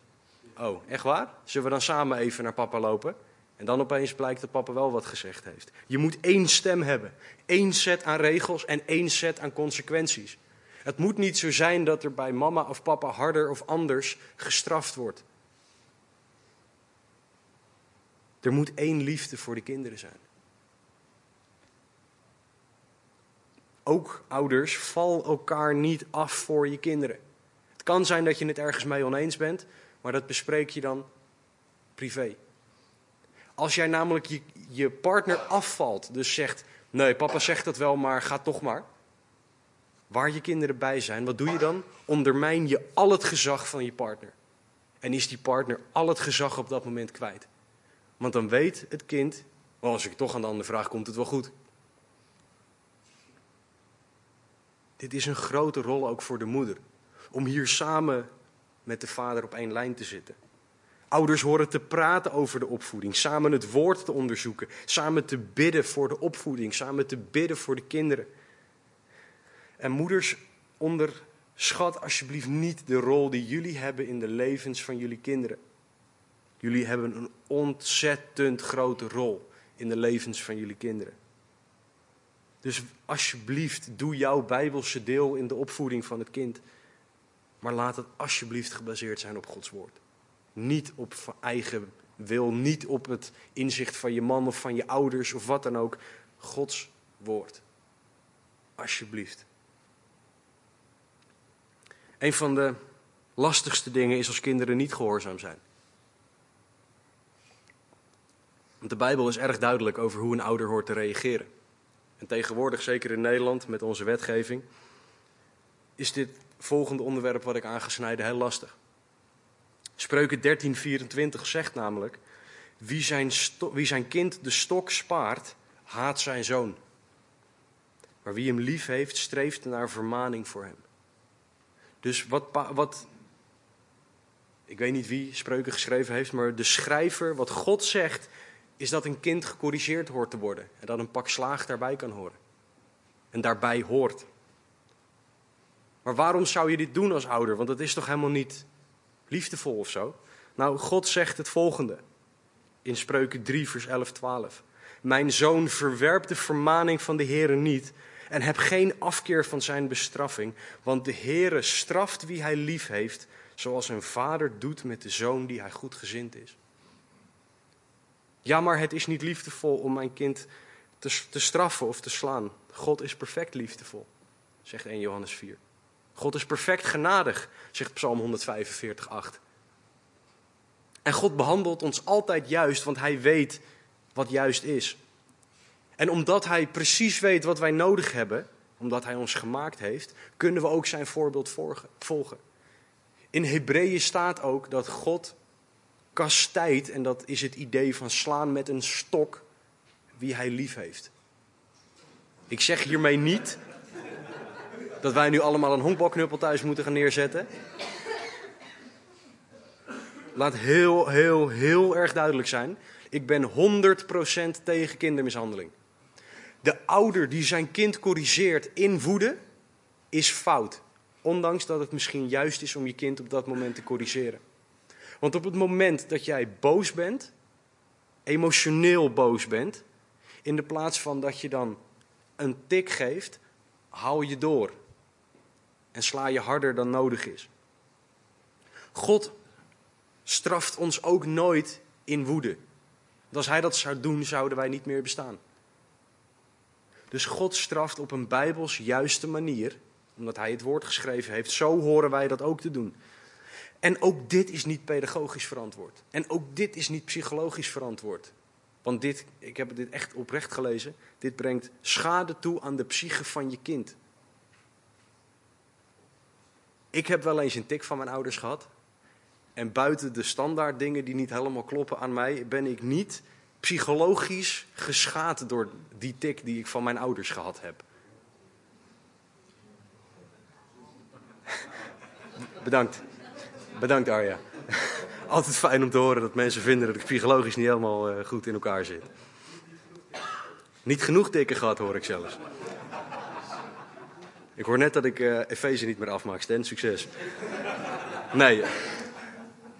Oh, echt waar? Zullen we dan samen even naar papa lopen? En dan opeens blijkt dat papa wel wat gezegd heeft. Je moet één stem hebben. één set aan regels en één set aan consequenties. Het moet niet zo zijn dat er bij mama of papa harder of anders gestraft wordt. Er moet één liefde voor de kinderen zijn. Ook ouders, val elkaar niet af voor je kinderen. Het kan zijn dat je het ergens mee oneens bent, maar dat bespreek je dan privé. Als jij namelijk je, partner afvalt, dus zegt: Nee, papa zegt dat wel, maar ga toch maar. Waar je kinderen bij zijn, wat doe je dan? Ondermijn je al het gezag van je partner. En is die partner al het gezag op dat moment kwijt. Want dan weet het kind: oh, Als ik toch aan de andere vraag, komt het wel goed. Dit is een grote rol ook voor de moeder. Om hier samen met de vader op één lijn te zitten. Ouders horen te praten over de opvoeding, samen het woord te onderzoeken, samen te bidden voor de opvoeding, samen te bidden voor de kinderen. En moeders, onderschat alsjeblieft niet de rol die jullie hebben in de levens van jullie kinderen. Jullie hebben een ontzettend grote rol in de levens van jullie kinderen. Dus alsjeblieft, doe jouw bijbelse deel in de opvoeding van het kind. Maar laat het alsjeblieft gebaseerd zijn op Gods woord. Niet op eigen wil, niet op het inzicht van je man of van je ouders of wat dan ook. Gods woord. Alsjeblieft. Een van de lastigste dingen is als kinderen niet gehoorzaam zijn. Want de Bijbel is erg duidelijk over hoe een ouder hoort te reageren. En tegenwoordig, zeker in Nederland met onze wetgeving, is dit volgende onderwerp wat ik aangesneden heel lastig. Spreuken 13:24 zegt namelijk: wie zijn, wie zijn kind de stok spaart, haat zijn zoon. Maar wie hem lief heeft, streeft naar vermaning voor hem. Dus wat, wat, ik weet niet wie spreuken geschreven heeft, maar de schrijver, wat God zegt, is dat een kind gecorrigeerd hoort te worden. En dat een pak slaag daarbij kan horen. En daarbij hoort. Maar waarom zou je dit doen als ouder? Want dat is toch helemaal niet liefdevol of zo? Nou, God zegt het volgende in Spreuken 3, vers 11, 12. Mijn zoon, verwerp de vermaning van de Heere niet en heb geen afkeer van zijn bestraffing, want de Heere straft wie hij lief heeft, zoals een vader doet met de zoon die hij goed gezind is. Ja, maar het is niet liefdevol om mijn kind te, te straffen of te slaan. God is perfect liefdevol, zegt 1 Johannes 4. God is perfect genadig, zegt Psalm 145, 8. En God behandelt ons altijd juist, want Hij weet wat juist is. En omdat Hij precies weet wat wij nodig hebben, omdat Hij ons gemaakt heeft, kunnen we ook Zijn voorbeeld volgen. In Hebreeën staat ook dat God kastijdt, en dat is het idee van slaan met een stok, wie Hij lief heeft. Ik zeg hiermee niet dat wij nu allemaal een honkbalknuppel thuis moeten gaan neerzetten. Laat heel, heel, heel erg duidelijk zijn. Ik ben 100% tegen kindermishandeling. De ouder die zijn kind corrigeert in woede is fout. Ondanks dat het misschien juist is om je kind op dat moment te corrigeren. Want op het moment dat jij boos bent, emotioneel boos bent, in de plaats van dat je dan een tik geeft, hou je door. En sla je harder dan nodig is. God straft ons ook nooit in woede. Als hij dat zou doen, zouden wij niet meer bestaan. Dus God straft op een bijbels juiste manier, omdat hij het woord geschreven heeft. Zo horen wij dat ook te doen. En ook dit is niet pedagogisch verantwoord. En ook dit is niet psychologisch verantwoord. Want dit, ik heb dit echt oprecht gelezen, dit brengt schade toe aan de psyche van je kind. Ik heb wel eens een tik van mijn ouders gehad. En buiten de standaard dingen die niet helemaal kloppen aan mij, ben ik niet psychologisch geschaad door die tik die ik van mijn ouders gehad heb. *laughs* Bedankt. Bedankt Arja. *laughs* Altijd fijn om te horen dat mensen vinden dat ik psychologisch niet helemaal eh, goed in elkaar zit. Niet genoeg tikken gehad hoor ik zelfs. Ik hoor net dat ik uh, Efeze niet meer afmaak. Sten, succes. Nee,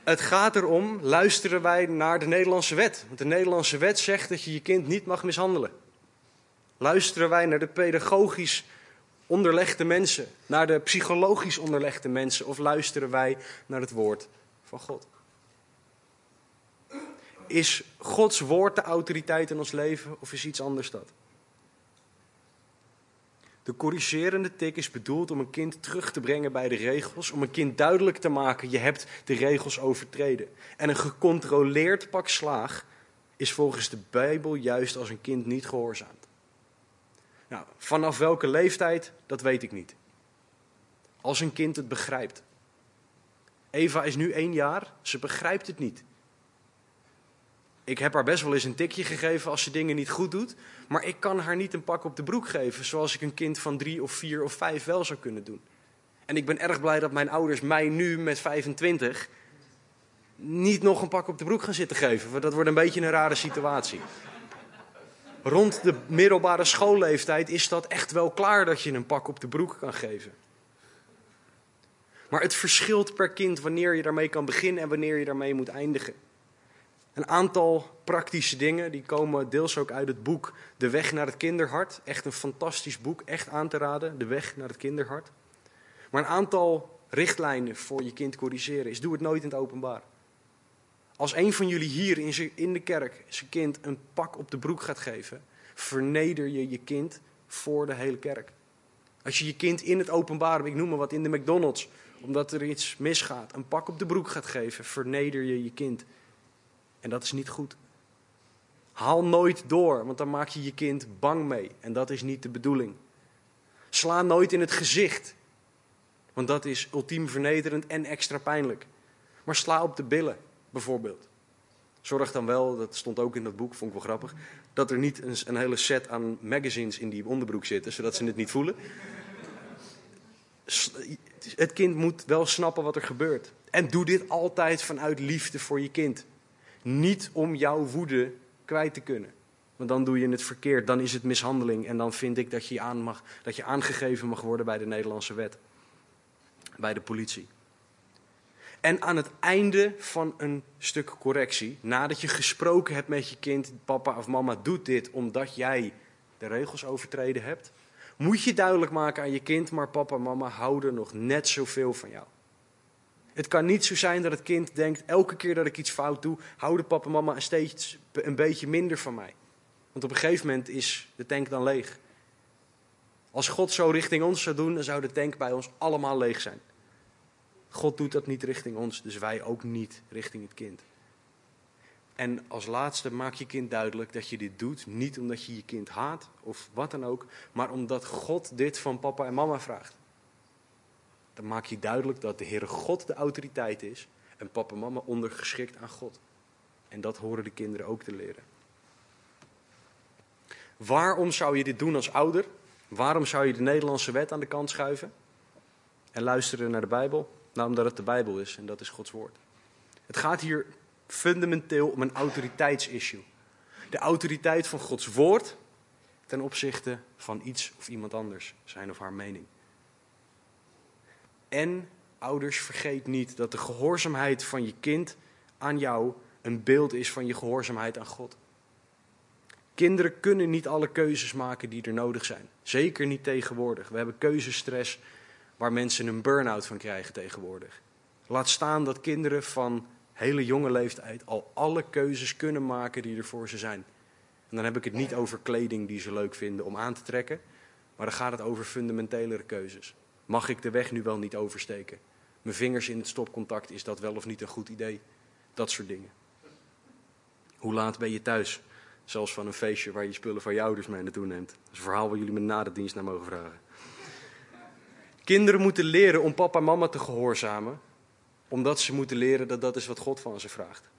het gaat erom, luisteren wij naar de Nederlandse wet? Want de Nederlandse wet zegt dat je je kind niet mag mishandelen. Luisteren wij naar de pedagogisch onderlegde mensen, naar de psychologisch onderlegde mensen, of luisteren wij naar het woord van God? Is Gods woord de autoriteit in ons leven of is iets anders dat? De corrigerende tik is bedoeld om een kind terug te brengen bij de regels, om een kind duidelijk te maken, je hebt de regels overtreden. En een gecontroleerd pak slaag is volgens de Bijbel juist als een kind niet gehoorzaamt. Nou, vanaf welke leeftijd, dat weet ik niet. Als een kind het begrijpt. Eva is nu één jaar, ze begrijpt het niet. Ik heb haar best wel eens een tikje gegeven als ze dingen niet goed doet. Maar ik kan haar niet een pak op de broek geven zoals ik een kind van drie of vier of vijf wel zou kunnen doen. En ik ben erg blij dat mijn ouders mij nu met 25 niet nog een pak op de broek gaan zitten geven. Want dat wordt een beetje een rare situatie. Rond de middelbare schoolleeftijd is dat echt wel klaar dat je een pak op de broek kan geven. Maar het verschilt per kind wanneer je daarmee kan beginnen en wanneer je daarmee moet eindigen. Een aantal praktische dingen, die komen deels ook uit het boek De Weg naar het Kinderhart. Echt een fantastisch boek, echt aan te raden, De Weg naar het Kinderhart. Maar een aantal richtlijnen voor je kind corrigeren is, doe het nooit in het openbaar. Als een van jullie hier in de kerk zijn kind een pak op de broek gaat geven, verneder je je kind voor de hele kerk. Als je je kind in het openbaar, ik noem maar wat, in de McDonald's, omdat er iets misgaat, een pak op de broek gaat geven, verneder je je kind. En dat is niet goed. Haal nooit door, want dan maak je je kind bang mee. En dat is niet de bedoeling. Sla nooit in het gezicht, want dat is ultiem vernederend en extra pijnlijk. Maar sla op de billen, bijvoorbeeld. Zorg dan wel, dat stond ook in dat boek, vond ik wel grappig, dat er niet een, een hele set aan magazines in die onderbroek zitten, zodat ze het niet voelen. Het kind moet wel snappen wat er gebeurt. En doe dit altijd vanuit liefde voor je kind. Niet om jouw woede kwijt te kunnen. Want dan doe je het verkeerd, dan is het mishandeling. En dan vind ik dat je, aan mag, dat je aangegeven mag worden bij de Nederlandse wet. Bij de politie. En aan het einde van een stuk correctie, nadat je gesproken hebt met je kind, papa of mama doet dit omdat jij de regels overtreden hebt, moet je duidelijk maken aan je kind, maar papa en mama houden nog net zoveel van jou. Het kan niet zo zijn dat het kind denkt, elke keer dat ik iets fout doe, houden papa en mama steeds een beetje minder van mij. Want op een gegeven moment is de tank dan leeg. Als God zo richting ons zou doen, dan zou de tank bij ons allemaal leeg zijn. God doet dat niet richting ons, dus wij ook niet richting het kind. En als laatste maak je kind duidelijk dat je dit doet, niet omdat je je kind haat of wat dan ook, maar omdat God dit van papa en mama vraagt. Dan maak je duidelijk dat de Heere God de autoriteit is en papa en mama ondergeschikt aan God. En dat horen de kinderen ook te leren. Waarom zou je dit doen als ouder? Waarom zou je de Nederlandse wet aan de kant schuiven en luisteren naar de Bijbel? Nou, omdat het de Bijbel is en dat is Gods woord. Het gaat hier fundamenteel om een autoriteitsissue. De autoriteit van Gods woord ten opzichte van iets of iemand anders, zijn of haar mening. En ouders, vergeet niet dat de gehoorzaamheid van je kind aan jou een beeld is van je gehoorzaamheid aan God. Kinderen kunnen niet alle keuzes maken die er nodig zijn. Zeker niet tegenwoordig. We hebben keuzestress waar mensen een burn-out van krijgen tegenwoordig. Laat staan dat kinderen van hele jonge leeftijd al alle keuzes kunnen maken die er voor ze zijn. En dan heb ik het niet over kleding die ze leuk vinden om aan te trekken, maar dan gaat het over fundamentelere keuzes. Mag ik de weg nu wel niet oversteken? Mijn vingers in het stopcontact, is dat wel of niet een goed idee? Dat soort dingen. Hoe laat ben je thuis? Zelfs van een feestje waar je spullen van je ouders mee naartoe neemt. Dat is een verhaal waar jullie me na de dienst naar mogen vragen. Kinderen moeten leren om papa en mama te gehoorzamen, omdat ze moeten leren dat dat is wat God van ze vraagt.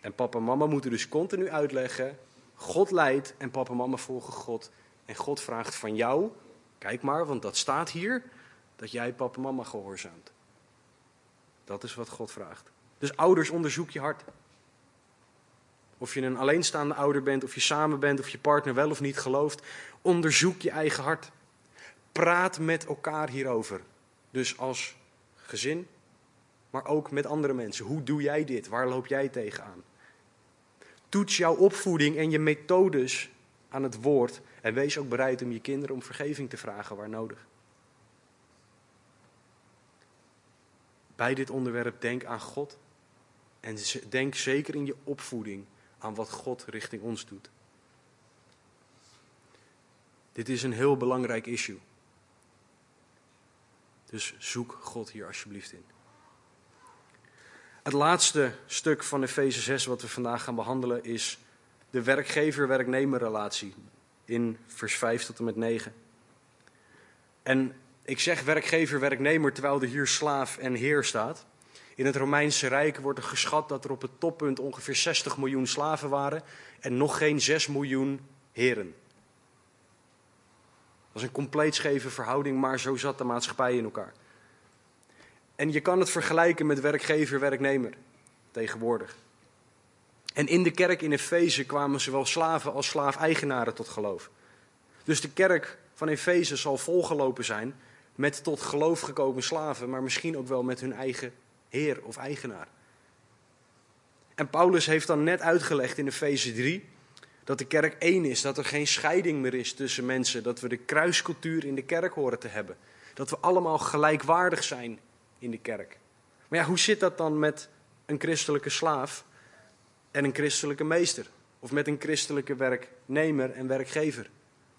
En papa en mama moeten dus continu uitleggen, God leidt en papa en mama volgen God. En God vraagt van jou, kijk maar, want dat staat hier, dat jij papa en mama gehoorzaamt. Dat is wat God vraagt. Dus ouders, onderzoek je hart. Of je een alleenstaande ouder bent, of je samen bent, of je partner wel of niet gelooft, onderzoek je eigen hart. Praat met elkaar hierover. Dus als gezin, maar ook met andere mensen. Hoe doe jij dit? Waar loop jij tegenaan? Toets jouw opvoeding en je methodes aan het woord en wees ook bereid om je kinderen om vergeving te vragen waar nodig. Bij dit onderwerp denk aan God en denk zeker in je opvoeding aan wat God richting ons doet. Dit is een heel belangrijk issue. Dus zoek God hier alsjeblieft in. Het laatste stuk van Efeze 6 wat we vandaag gaan behandelen is de werkgever-werknemer relatie in vers 5 tot en met 9. En ik zeg werkgever-werknemer terwijl er hier slaaf en heer staat. In het Romeinse Rijk wordt er geschat dat er op het toppunt ongeveer 60 miljoen slaven waren en nog geen 6 miljoen heren. Is een compleet scheve verhouding, maar zo zat de maatschappij in elkaar. En je kan het vergelijken met werkgever-werknemer tegenwoordig. En in de kerk in Efeze kwamen zowel slaven als slaafeigenaren tot geloof. Dus de kerk van Efeze zal volgelopen zijn met tot geloof gekomen slaven, maar misschien ook wel met hun eigen heer of eigenaar. En Paulus heeft dan net uitgelegd in Efeze 3 dat de kerk één is, dat er geen scheiding meer is tussen mensen, dat we de kruiscultuur in de kerk horen te hebben. Dat we allemaal gelijkwaardig zijn in de kerk. Maar ja, hoe zit dat dan met een christelijke slaaf en een christelijke meester? Of met een christelijke werknemer en werkgever?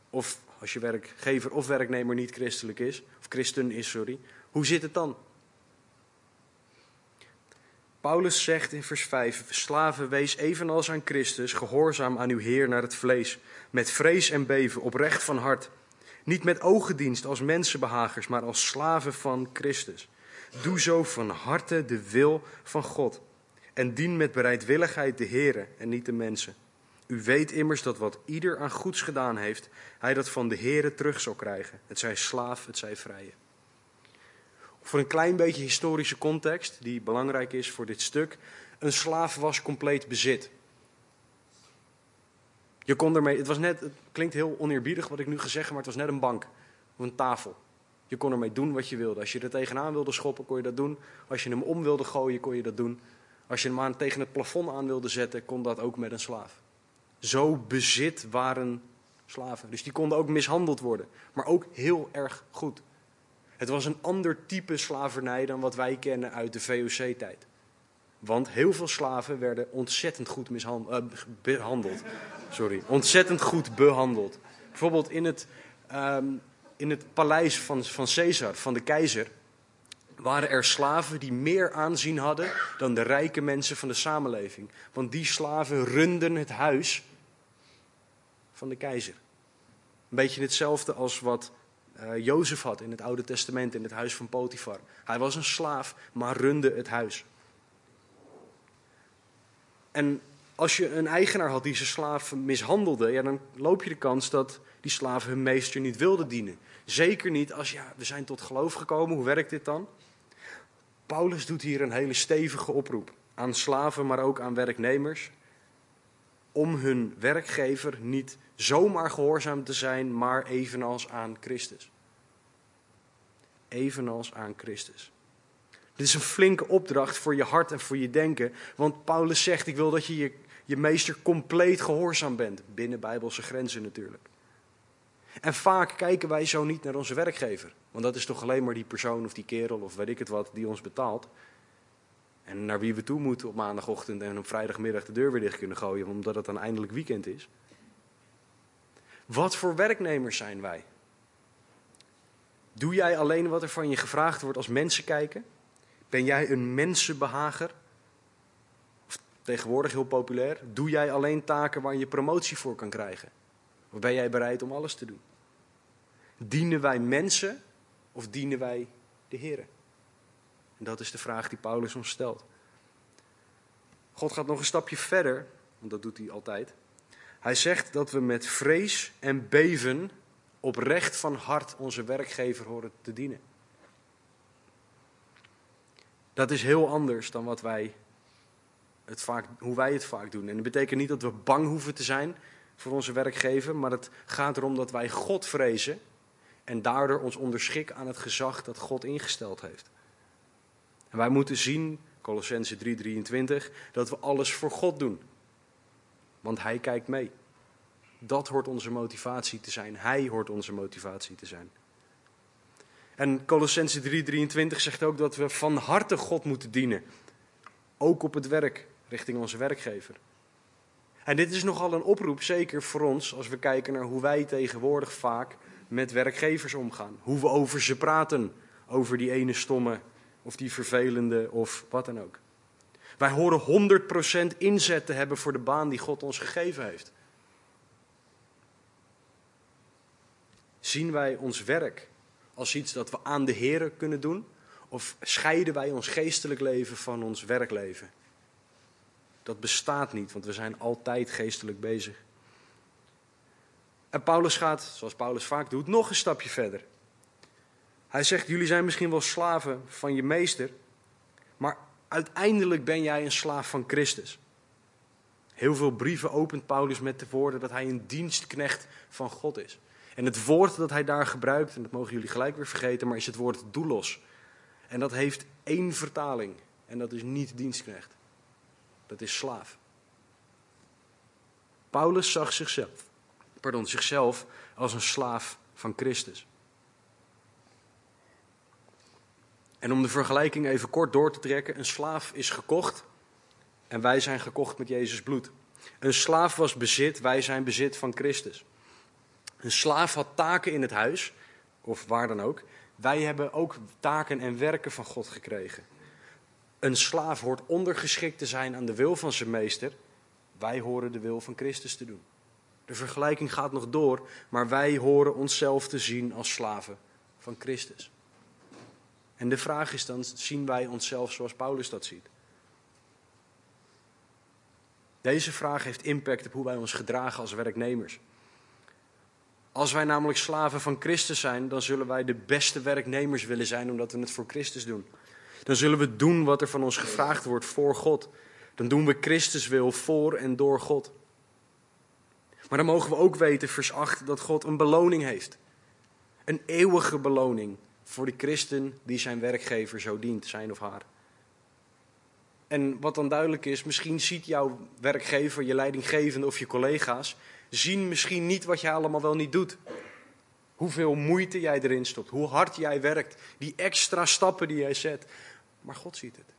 Of als je werkgever of werknemer niet christelijk is, of christen is, sorry, hoe zit het dan? Paulus zegt in vers 5: Slaven, wees evenals aan Christus, gehoorzaam aan uw Heer naar het vlees, met vrees en beven, oprecht van hart. Niet met ogendienst als mensenbehagers, maar als slaven van Christus. Doe zo van harte de wil van God. En dien met bereidwilligheid de Heere en niet de mensen. U weet immers dat wat ieder aan goeds gedaan heeft, hij dat van de Heere terug zal krijgen. Het zij slaaf, het zij vrije. Voor een klein beetje historische context, die belangrijk is voor dit stuk. Een slaaf was compleet bezit. Je kon ermee, het, was net, het klinkt heel oneerbiedig wat ik nu ga zeggen, maar het was net een bank of een tafel. Je kon ermee doen wat je wilde. Als je er tegenaan wilde schoppen, kon je dat doen. Als je hem om wilde gooien, kon je dat doen. Als je hem aan, tegen het plafond aan wilde zetten, kon dat ook met een slaaf. Zo bezit waren slaven. Dus die konden ook mishandeld worden, maar ook heel erg goed. Het was een ander type slavernij dan wat wij kennen uit de VOC-tijd. Want heel veel slaven werden ontzettend goed mishandeld, uh, behandeld. Sorry, ontzettend goed behandeld. Bijvoorbeeld in het, um, in het paleis van, van Caesar, van de keizer, waren er slaven die meer aanzien hadden dan de rijke mensen van de samenleving. Want die slaven runden het huis van de keizer. Een beetje hetzelfde als wat uh, Jozef had in het Oude Testament, in het huis van Potifar. Hij was een slaaf, maar runde het huis. En als je een eigenaar had die zijn slaaf mishandelde, ja, dan loop je de kans dat die slaven hun meester niet wilden dienen. Zeker niet als, ja, we zijn tot geloof gekomen, hoe werkt dit dan? Paulus doet hier een hele stevige oproep aan slaven, maar ook aan werknemers. Om hun werkgever niet zomaar gehoorzaam te zijn, maar evenals aan Christus. Evenals aan Christus. Dit is een flinke opdracht voor je hart en voor je denken. Want Paulus zegt: Ik wil dat je je, meester compleet gehoorzaam bent. Binnen bijbelse grenzen natuurlijk. En vaak kijken wij zo niet naar onze werkgever. Want dat is toch alleen maar die persoon of die kerel of weet ik het wat die ons betaalt. En naar wie we toe moeten op maandagochtend en op vrijdagmiddag de deur weer dicht kunnen gooien, omdat het dan eindelijk weekend is. Wat voor werknemers zijn wij? Doe jij alleen wat er van je gevraagd wordt als mensen kijken? Ben jij een mensenbehager? Of tegenwoordig heel populair, doe jij alleen taken waar je promotie voor kan krijgen? Of ben jij bereid om alles te doen? Dienen wij mensen of dienen wij de Heer? En dat is de vraag die Paulus ons stelt. God gaat nog een stapje verder, want dat doet hij altijd. Hij zegt dat we met vrees en beven oprecht van hart onze werkgever horen te dienen. Dat is heel anders dan wat wij het vaak, hoe wij het vaak doen. En dat betekent niet dat we bang hoeven te zijn voor onze werkgever, maar het gaat erom dat wij God vrezen en daardoor ons onderschikken aan het gezag dat God ingesteld heeft. En wij moeten zien, Colossense 3:23, dat we alles voor God doen. Want Hij kijkt mee. Dat hoort onze motivatie te zijn. Hij hoort onze motivatie te zijn. En Colossense 3:23 zegt ook dat we van harte God moeten dienen. Ook op het werk, richting onze werkgever. En dit is nogal een oproep, zeker voor ons, als we kijken naar hoe wij tegenwoordig vaak met werkgevers omgaan. Hoe we over ze praten, over die ene stomme of die vervelende of wat dan ook. Wij horen 100% inzet te hebben voor de baan die God ons gegeven heeft. Zien wij ons werk als iets dat we aan de Here kunnen doen? Of scheiden wij ons geestelijk leven van ons werkleven? Dat bestaat niet, want we zijn altijd geestelijk bezig. En Paulus gaat, zoals Paulus vaak doet, nog een stapje verder. Hij zegt: Jullie zijn misschien wel slaven van je meester, maar uiteindelijk ben jij een slaaf van Christus. Heel veel brieven opent Paulus met de woorden dat hij een dienstknecht van God is. En het woord dat hij daar gebruikt, en dat mogen jullie gelijk weer vergeten, maar is het woord doulos. En dat heeft één vertaling, en dat is niet dienstknecht. Dat is slaaf. Paulus zag zichzelf, pardon, zichzelf als een slaaf van Christus. En om de vergelijking even kort door te trekken: een slaaf is gekocht en wij zijn gekocht met Jezus bloed. Een slaaf was bezit, wij zijn bezit van Christus. Een slaaf had taken in het huis, of waar dan ook. Wij hebben ook taken en werken van God gekregen. Een slaaf hoort ondergeschikt te zijn aan de wil van zijn meester. Wij horen de wil van Christus te doen. De vergelijking gaat nog door, maar wij horen onszelf te zien als slaven van Christus. En de vraag is dan, zien wij onszelf zoals Paulus dat ziet? Deze vraag heeft impact op hoe wij ons gedragen als werknemers. Als wij namelijk slaven van Christus zijn, dan zullen wij de beste werknemers willen zijn omdat we het voor Christus doen. Dan zullen we doen wat er van ons gevraagd wordt voor God. Dan doen we Christus wil voor en door God. Maar dan mogen we ook weten, vers 8, dat God een beloning heeft. Een eeuwige beloning voor de christen die zijn werkgever zo dient, zijn of haar. En wat dan duidelijk is, misschien ziet jouw werkgever, je leidinggevende of je collega's, zien misschien niet wat jij allemaal wel niet doet. Hoeveel moeite jij erin stopt, hoe hard jij werkt, die extra stappen die jij zet. Maar God ziet het.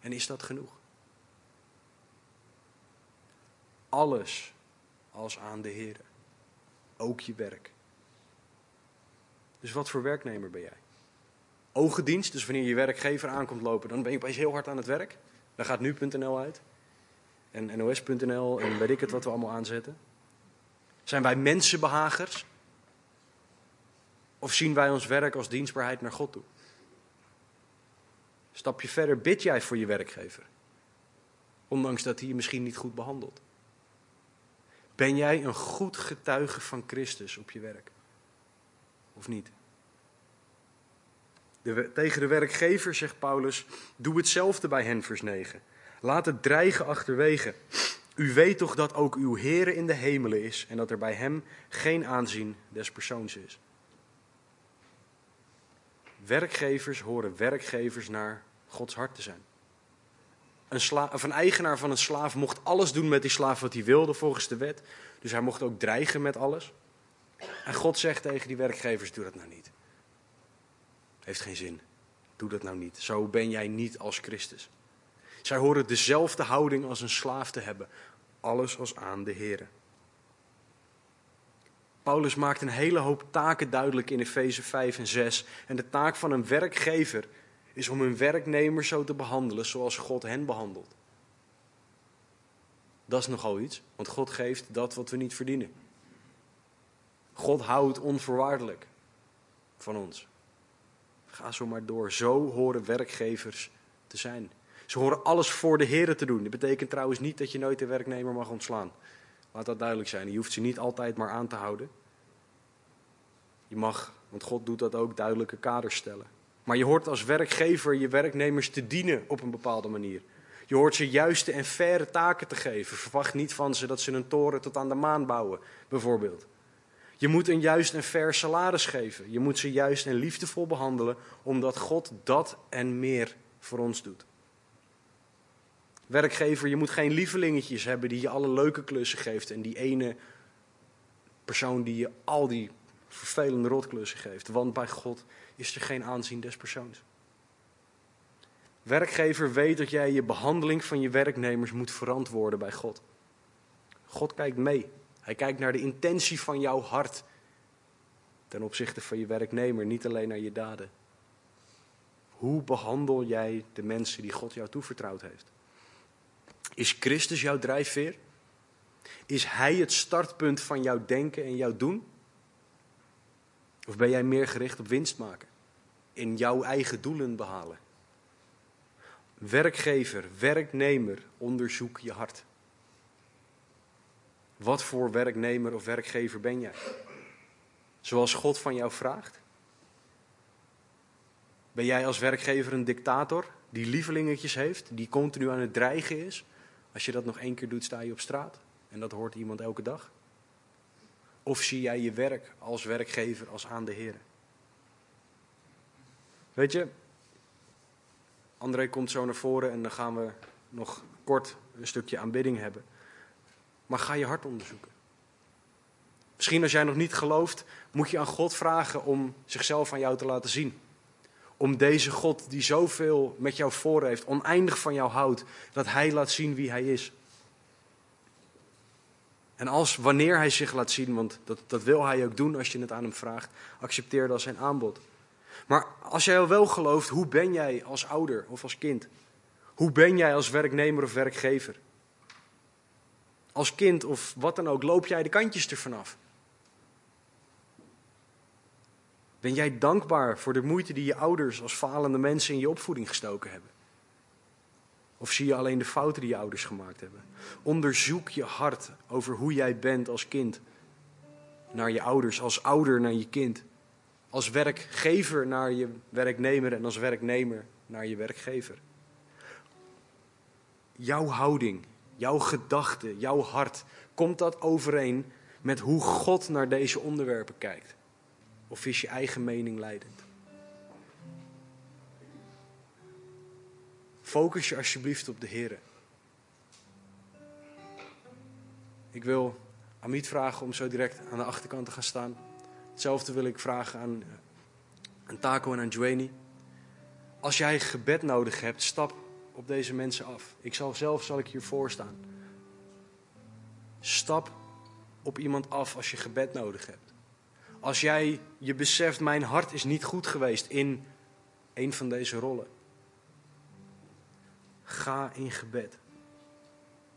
En is dat genoeg? Alles als aan de Heer. Ook je werk. Dus wat voor werknemer ben jij? Ogendienst, dus wanneer je werkgever aankomt lopen, dan ben je opeens heel hard aan het werk. Dan gaat nu.nl uit. En nos.nl en weet ik het wat we allemaal aanzetten. Zijn wij mensenbehagers? Of zien wij ons werk als dienstbaarheid naar God toe? Stap je verder, bid jij voor je werkgever. Ondanks dat hij je misschien niet goed behandelt. Ben jij een goed getuige van Christus op je werk? Of niet? De, tegen de werkgever zegt Paulus: Doe hetzelfde bij hen, vers 9. Laat het dreigen achterwege. U weet toch dat ook uw Heere in de hemelen is en dat er bij hem geen aanzien des persoons is. Werkgevers horen werkgevers naar Gods hart te zijn. Een, een eigenaar van een slaaf mocht alles doen met die slaaf wat hij wilde volgens de wet. Dus hij mocht ook dreigen met alles. En God zegt tegen die werkgevers: Doe dat nou niet. Heeft geen zin. Doe dat nou niet. Zo ben jij niet als Christus. Zij horen dezelfde houding als een slaaf te hebben. Alles als aan de Heer. Paulus maakt een hele hoop taken duidelijk in Efeze 5 en 6. En de taak van een werkgever is om hun werknemers zo te behandelen zoals God hen behandelt. Dat is nogal iets, want God geeft dat wat we niet verdienen. God houdt onvoorwaardelijk van ons. Ga zo maar door. Zo horen werkgevers te zijn. Ze horen alles voor de Heer te doen. Dat betekent trouwens niet dat je nooit de werknemer mag ontslaan. Laat dat duidelijk zijn. Je hoeft ze niet altijd maar aan te houden. Je mag, want God doet dat ook, duidelijke kaders stellen. Maar je hoort als werkgever je werknemers te dienen op een bepaalde manier. Je hoort ze juiste en faire taken te geven. Verwacht niet van ze dat ze een toren tot aan de maan bouwen, bijvoorbeeld. Je moet een juist en fair salaris geven. Je moet ze juist en liefdevol behandelen, omdat God dat en meer voor ons doet. Werkgever, je moet geen lievelingetjes hebben die je alle leuke klussen geeft en die ene persoon die je al die vervelende rotklussen geeft. Want bij God is er geen aanzien des persoons. Werkgever weet dat jij je behandeling van je werknemers moet verantwoorden bij God. God kijkt mee. Hij kijkt naar de intentie van jouw hart ten opzichte van je werknemer, niet alleen naar je daden. Hoe behandel jij de mensen die God jou toevertrouwd heeft? Is Christus jouw drijfveer? Is Hij het startpunt van jouw denken en jouw doen? Of ben jij meer gericht op winst maken? In jouw eigen doelen behalen? Werkgever, werknemer, onderzoek je hart. Wat voor werknemer of werkgever ben jij? Zoals God van jou vraagt? Ben jij als werkgever een dictator die lievelingetjes heeft, die continu aan het dreigen is? Als je dat nog één keer doet, sta je op straat en dat hoort iemand elke dag. Of zie jij je werk als werkgever als aan de Heer? Weet je, André komt zo naar voren en dan gaan we nog kort een stukje aanbidding hebben. Maar ga je hart onderzoeken. Misschien als jij nog niet gelooft, moet je aan God vragen om zichzelf aan jou te laten zien. Om deze God die zoveel met jou voor heeft, oneindig van jou houdt, dat Hij laat zien wie Hij is. En als wanneer hij zich laat zien, want dat, dat wil hij ook doen als je het aan hem vraagt, accepteer als zijn aanbod. Maar als jij wel gelooft, hoe ben jij als ouder of als kind? Hoe ben jij als werknemer of werkgever? Als kind of wat dan ook, loop jij de kantjes er vanaf? Ben jij dankbaar voor de moeite die je ouders als falende mensen in je opvoeding gestoken hebben? Of zie je alleen de fouten die je ouders gemaakt hebben? Onderzoek je hart over hoe jij bent als kind. Naar je ouders, als ouder naar je kind. Als werkgever naar je werknemer en als werknemer naar je werkgever. Jouw houding, jouw gedachte, jouw hart, komt dat overeen met hoe God naar deze onderwerpen kijkt? Of is je eigen mening leidend? Focus je alsjeblieft op de Heer. Ik wil Amit vragen om zo direct aan de achterkant te gaan staan. Hetzelfde wil ik vragen aan, aan Taco en aan Joanie. Als jij gebed nodig hebt, stap op deze mensen af. Ik zal zelf zal ik hiervoor staan. Stap op iemand af als je gebed nodig hebt. Als jij je beseft, mijn hart is niet goed geweest in een van deze rollen. Ga in gebed.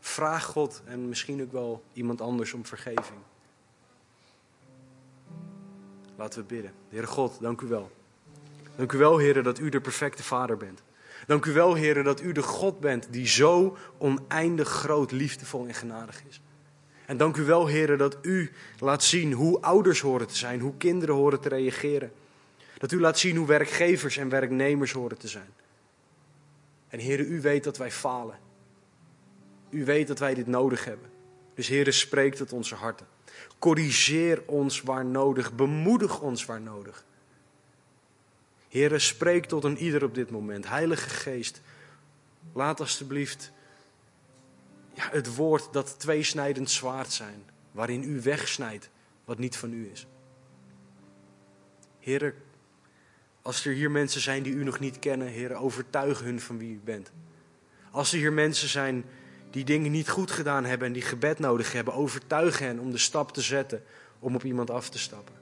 Vraag God en misschien ook wel iemand anders om vergeving. Laten we bidden. Heere God, dank u wel. Dank u wel, Heer, dat u de perfecte Vader bent. Dank u wel, Heer, dat u de God bent die zo oneindig groot, liefdevol en genadig is. En dank u wel, Heer, dat u laat zien hoe ouders horen te zijn, hoe kinderen horen te reageren. Dat u laat zien hoe werkgevers en werknemers horen te zijn. En Heer, u weet dat wij falen. U weet dat wij dit nodig hebben. Dus Heer, spreek tot onze harten. Corrigeer ons waar nodig. Bemoedig ons waar nodig. Heer, spreek tot een ieder op dit moment. Heilige Geest, laat alstublieft ja, het woord dat tweesnijdend zwaard zijn, waarin u wegsnijdt wat niet van u is. Heer, als er hier mensen zijn die u nog niet kennen, Heer, overtuig hun van wie u bent. Als er hier mensen zijn die dingen niet goed gedaan hebben en die gebed nodig hebben, overtuig hen om de stap te zetten om op iemand af te stappen.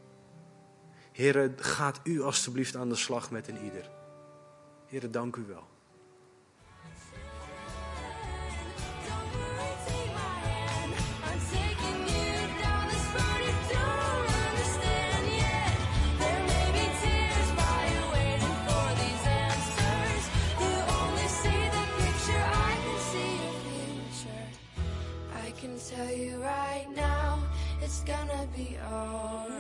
Heren, gaat u alstublieft aan de slag met een ieder. Heren, dank u wel. tell you right now, it's gonna be alright.